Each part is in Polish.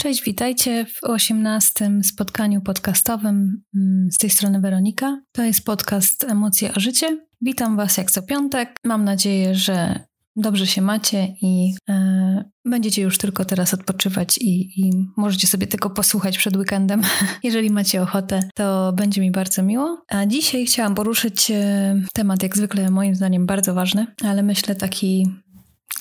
Cześć, witajcie w 18 spotkaniu podcastowym mm, z tej strony Weronika. To jest podcast Emocje o życie. Witam Was jak co piątek. Mam nadzieję, że dobrze się macie i e, będziecie już tylko teraz odpoczywać i, i, możecie sobie tego posłuchać przed weekendem. Jeżeli macie ochotę, to będzie mi bardzo miło. A dzisiaj chciałam poruszyć e, temat, jak zwykle moim zdaniem bardzo ważny, ale myślę taki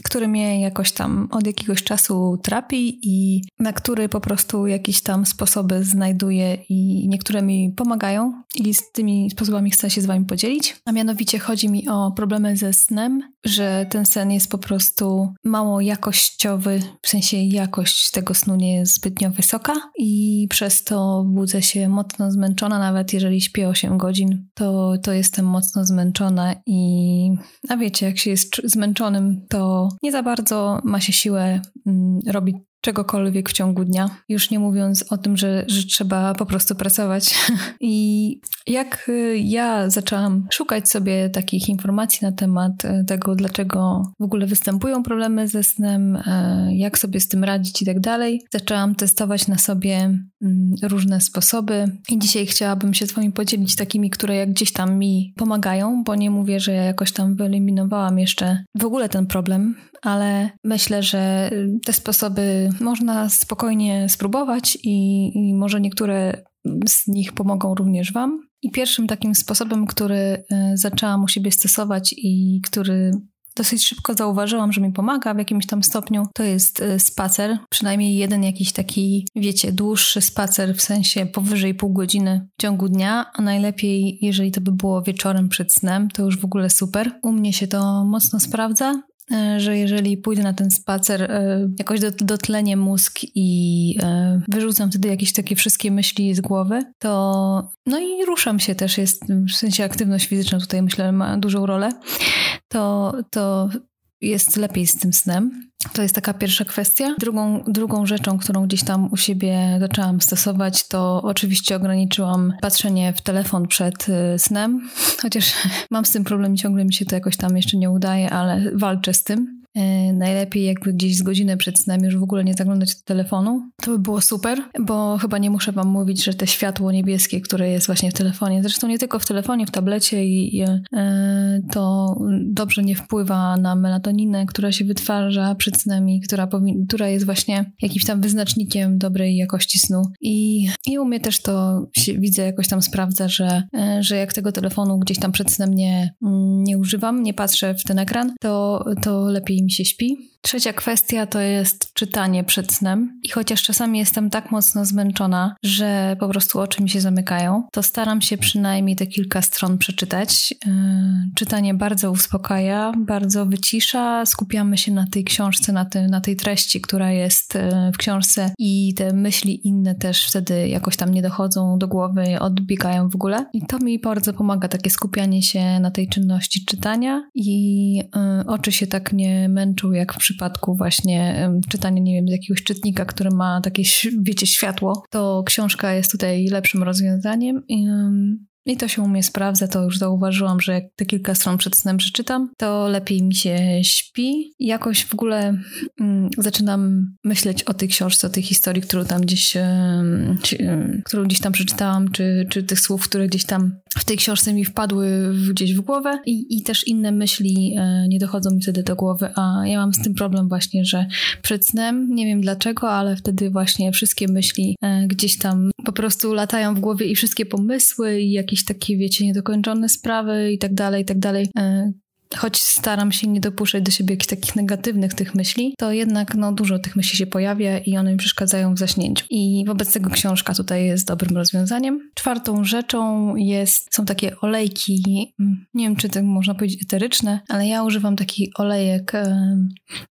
który mnie jakoś tam od jakiegoś czasu trapi i na który po prostu jakieś tam sposoby znajduję i niektóre mi pomagają i z tymi sposobami chcę się z wami podzielić. A mianowicie chodzi mi o problemy ze snem, że ten sen jest po prostu mało jakościowy, w sensie jakość tego snu nie jest zbytnio wysoka i przez to budzę się mocno zmęczona, nawet jeżeli śpię 8 godzin, to, to jestem mocno zmęczona i a wiecie, jak się jest zmęczonym, to nie za bardzo ma się siłę mm, robić czegokolwiek w ciągu dnia. Już nie mówiąc o tym, że, że trzeba po prostu pracować. I jak y, ja zaczęłam szukać sobie takich informacji na temat y, tego, dlaczego w ogóle występują problemy ze snem, y, jak sobie z tym radzić i tak dalej, zaczęłam testować na sobie mm, różne sposoby. I dzisiaj chciałabym się z Wami podzielić takimi, które jak gdzieś tam mi pomagają, bo nie mówię, że ja jakoś tam wyeliminowałam jeszcze w ogóle ten problem, ale myślę, że te sposoby można spokojnie spróbować i, i może niektóre z nich pomogą również Wam. I pierwszym takim sposobem, który e, zaczęłam u siebie stosować i który dosyć szybko zauważyłam, że mi pomaga w jakimś tam stopniu, to jest e, spacer. Przynajmniej jeden jakiś taki, wiecie, dłuższy spacer, w sensie powyżej pół godziny w ciągu dnia, a najlepiej, jeżeli to by było wieczorem przed snem, to już w ogóle super. U mnie się to mocno sprawdza. E, że jeżeli pójdę na ten spacer, e, jakoś dotlenię mózg i e, wyrzucam wtedy jakieś takie wszystkie myśli z głowy, to no i ruszam się też, jest w sensie aktywność fizyczna tutaj myślę ma dużą rolę, to, to jest lepiej z tym snem. To jest taka pierwsza kwestia. Drugą, drugą rzeczą, którą gdzieś tam u siebie zaczęłam stosować, to oczywiście ograniczyłam patrzenie w telefon przed y, snem, chociaż mam z tym problem, ciągle mi się to jakoś tam jeszcze nie udaje, ale walczę z tym. E, najlepiej jakby gdzieś z godzinę przed snem już w ogóle nie zaglądać do telefonu. To by było super, bo chyba nie muszę wam mówić, że te światło niebieskie, które jest właśnie w telefonie, zresztą nie tylko w telefonie, w tablecie i, e, to dobrze nie wpływa na melatoninę, która się wytwarza przed snem i która, która jest właśnie jakimś tam wyznacznikiem dobrej jakości snu. I, i u mnie też to się, widzę jakoś tam sprawdza, że, e, że jak tego telefonu gdzieś tam przed snem nie, nie używam, nie patrzę w ten ekran, to, to lepiej mi się śpi. Trzecia kwestia to jest czytanie przed snem. I chociaż czasami jestem tak mocno zmęczona, że po prostu oczy mi się zamykają, to staram się przynajmniej te kilka stron przeczytać. Yy, czytanie bardzo uspokaja, bardzo wycisza. Skupiamy się na tej książce, na, na tej treści, która jest yy, w książce i te myśli inne też wtedy jakoś tam nie dochodzą do głowy, odbiegają w ogóle. I to mi bardzo pomaga, takie skupianie się na tej czynności czytania i yy, oczy się tak nie męczą jak w przypadku właśnie czytania, nie wiem, z jakiegoś czytnika, który ma takie, wiecie, światło, to książka jest tutaj lepszym rozwiązaniem. I, i to się u mnie sprawdza, to już zauważyłam, że jak te kilka stron przed snem przeczytam, to lepiej mi się śpi. Jakoś w ogóle mm, zaczynam myśleć o tej książce, o tej historii, którą tam gdzieś, czy, którą gdzieś tam przeczytałam, czy, czy tych słów, które gdzieś tam w tej książce mi wpadły gdzieś w głowę i, i też inne myśli e, nie dochodzą mi wtedy do głowy, a ja mam z tym problem właśnie, że przed snem, nie wiem dlaczego, ale wtedy właśnie wszystkie myśli e, gdzieś tam po prostu latają w głowie i wszystkie pomysły i jakieś takie, wiecie, niedokończone sprawy i tak dalej, i tak dalej. E, choć staram się nie dopuszczać do siebie jakichś takich negatywnych tych myśli, to jednak no, dużo tych myśli się pojawia i one mi przeszkadzają w zaśnięciu. I wobec tego książka tutaj jest dobrym rozwiązaniem. Czwartą rzeczą jest, są takie olejki, mm, nie wiem czy to można powiedzieć eteryczne, ale ja używam taki olejek e,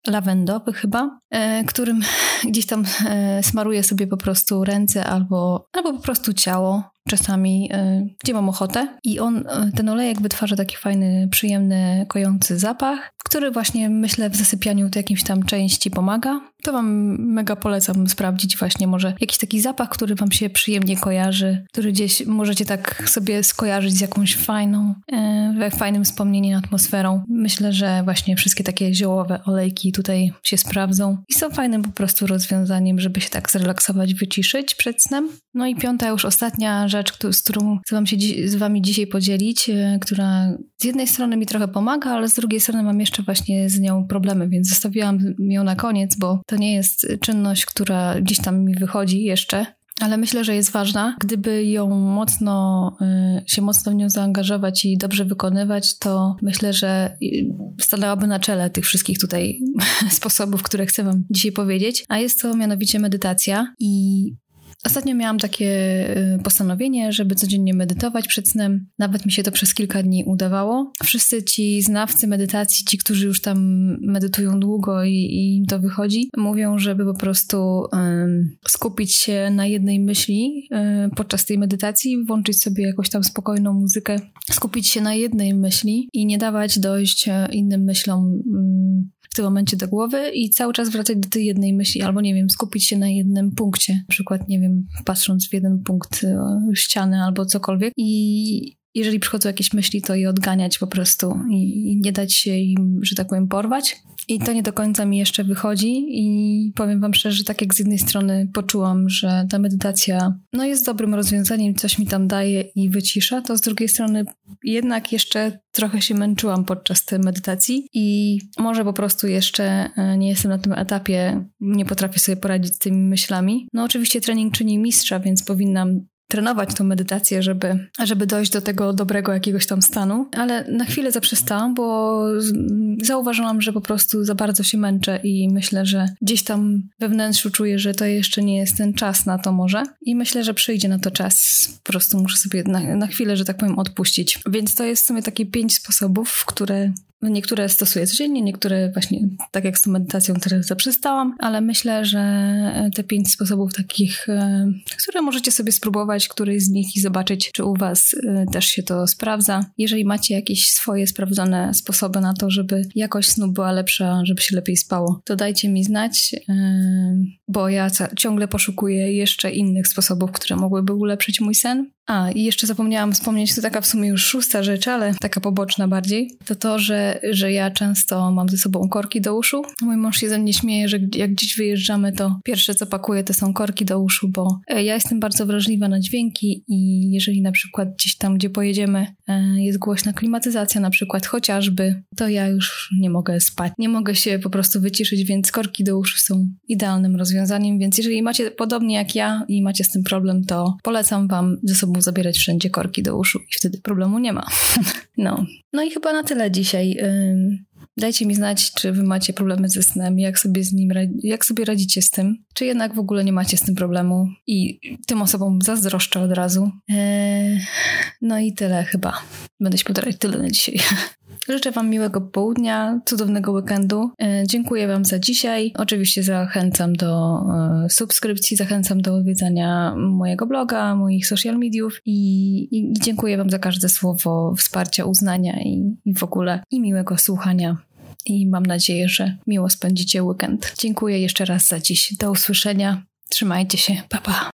lawendowy chyba, e, którym gdzieś tam e, smaruję sobie po prostu ręce albo, albo po prostu ciało czasami, y, gdzie mam ochotę. I on, y, ten olejek wytwarza taki fajny, przyjemny, kojący zapach, który właśnie myślę w zasypianiu to jakimś tam części pomaga. To Wam mega polecam sprawdzić właśnie może jakiś taki zapach, który Wam się przyjemnie kojarzy, który gdzieś możecie tak sobie skojarzyć z jakąś fajną, e, fajnym wspomnieniem, atmosferą. Myślę, że właśnie wszystkie takie ziołowe olejki tutaj się sprawdzą i są fajnym po prostu rozwiązaniem, żeby się tak zrelaksować, wyciszyć przed snem. No i piąta już ostatnia rzecz, z którą chcę wam się z Wami dzisiaj podzielić, e, która z jednej strony mi trochę pomaga, ale z drugiej strony mam jeszcze właśnie z nią problemy, więc zostawiłam ją na koniec, bo to nie jest czynność, która gdzieś tam mi wychodzi jeszcze, ale myślę, że jest ważna. Gdyby ją mocno, y, się mocno w nią zaangażować i dobrze wykonywać, to myślę, że y, stanęłaby na czele tych wszystkich tutaj sposobów, które chcę Wam dzisiaj powiedzieć. A jest to mianowicie medytacja i Ostatnio miałam takie y, postanowienie, żeby codziennie medytować przed snem. Nawet mi się to przez kilka dni udawało. Wszyscy ci znawcy medytacji, ci, którzy już tam medytują długo i, i im to wychodzi, mówią, żeby po prostu skupić się na jednej myśli y, podczas tej medytacji, włączyć sobie jakąś tam spokojną muzykę, skupić się na jednej myśli i nie dawać dojść e, innym myślom w tym momencie do głowy i cały czas wracać do tej jednej myśli, albo nie wiem, skupić się na jednym punkcie, na przykład, nie wiem, patrząc w jeden punkt e, ściany albo cokolwiek i jeżeli przychodzą jakieś myśli, to je odganiać po prostu i nie dać się im, że tak powiem, porwać. I to nie do końca mi jeszcze wychodzi i powiem wam szczerze, że tak jak z jednej strony poczułam, że ta medytacja no jest dobrym rozwiązaniem, coś mi tam daje i wycisza, to z drugiej strony jednak jeszcze trochę się męczyłam podczas tej medytacji i może po prostu jeszcze e, nie jestem na tym etapie, nie potrafię sobie poradzić z tymi myślami. No oczywiście trening czyni mistrza, więc powinnam trenować tą medytację, żeby, żeby dojść do tego dobrego jakiegoś tam stanu, ale na chwilę zaprzestałam, bo zauważyłam, że po prostu za bardzo się męczę i myślę, że gdzieś tam we wnętrzu czuję, że to jeszcze nie jest ten czas na to może i myślę, że przyjdzie na to czas. Po prostu muszę sobie na, na chwilę, że tak powiem, odpuścić. Więc to jest w sumie takie pięć sposobów, które Niektóre stosuję codziennie, niektóre właśnie tak jak z tą medytacją teraz zaprzestałam, ale myślę, że te pięć sposobów takich, e, które możecie sobie spróbować, któryś z nich i zobaczyć, czy u Was e, też się to sprawdza. Jeżeli macie jakieś swoje sprawdzone sposoby na to, żeby jakość snu była lepsza, żeby się lepiej spało, to dajcie mi znać, e, bo ja ciągle poszukuję jeszcze innych sposobów, które mogłyby ulepszyć mój sen. A, i jeszcze zapomniałam wspomnieć, to taka w sumie już szósta rzecz, ale taka poboczna bardziej, to to, że, że ja często mam ze sobą korki do uszu. Mój mąż się ze mnie śmieje, że jak gdzieś wyjeżdżamy, to pierwsze co pakuję to są korki do uszu, bo e, ja jestem bardzo wrażliwa na dźwięki i jeżeli na przykład gdzieś tam, gdzie pojedziemy, e, jest głośna klimatyzacja na przykład chociażby, to ja już nie mogę spać. Nie mogę się po prostu wyciszyć, więc korki do uszu są idealnym rozwiązaniem, więc jeżeli macie podobnie jak ja i macie z tym problem, to polecam wam ze sobą zabierać wszędzie korki do uszu i wtedy problemu nie ma. no. No i chyba na tyle dzisiaj. Dajcie mi znać, czy wy macie problemy ze snem, jak sobie z nim, jak sobie radzicie z tym, czy jednak w ogóle nie macie z tym problemu i tym osobom zazdroszczę od razu. Eee, no i tyle chyba. Będę się powtarzać tyle na dzisiaj. Życzę Wam miłego południa, cudownego weekendu. E, dziękuję Wam za dzisiaj. Oczywiście zachęcam do e, subskrypcji, zachęcam do odwiedzania mojego bloga, moich social mediów i, i dziękuję Wam za każde słowo wsparcia, uznania i, i w ogóle i miłego słuchania i mam nadzieję, że miło spędzicie weekend. Dziękuję jeszcze raz za dziś. Do usłyszenia. Trzymajcie się. Pa, pa.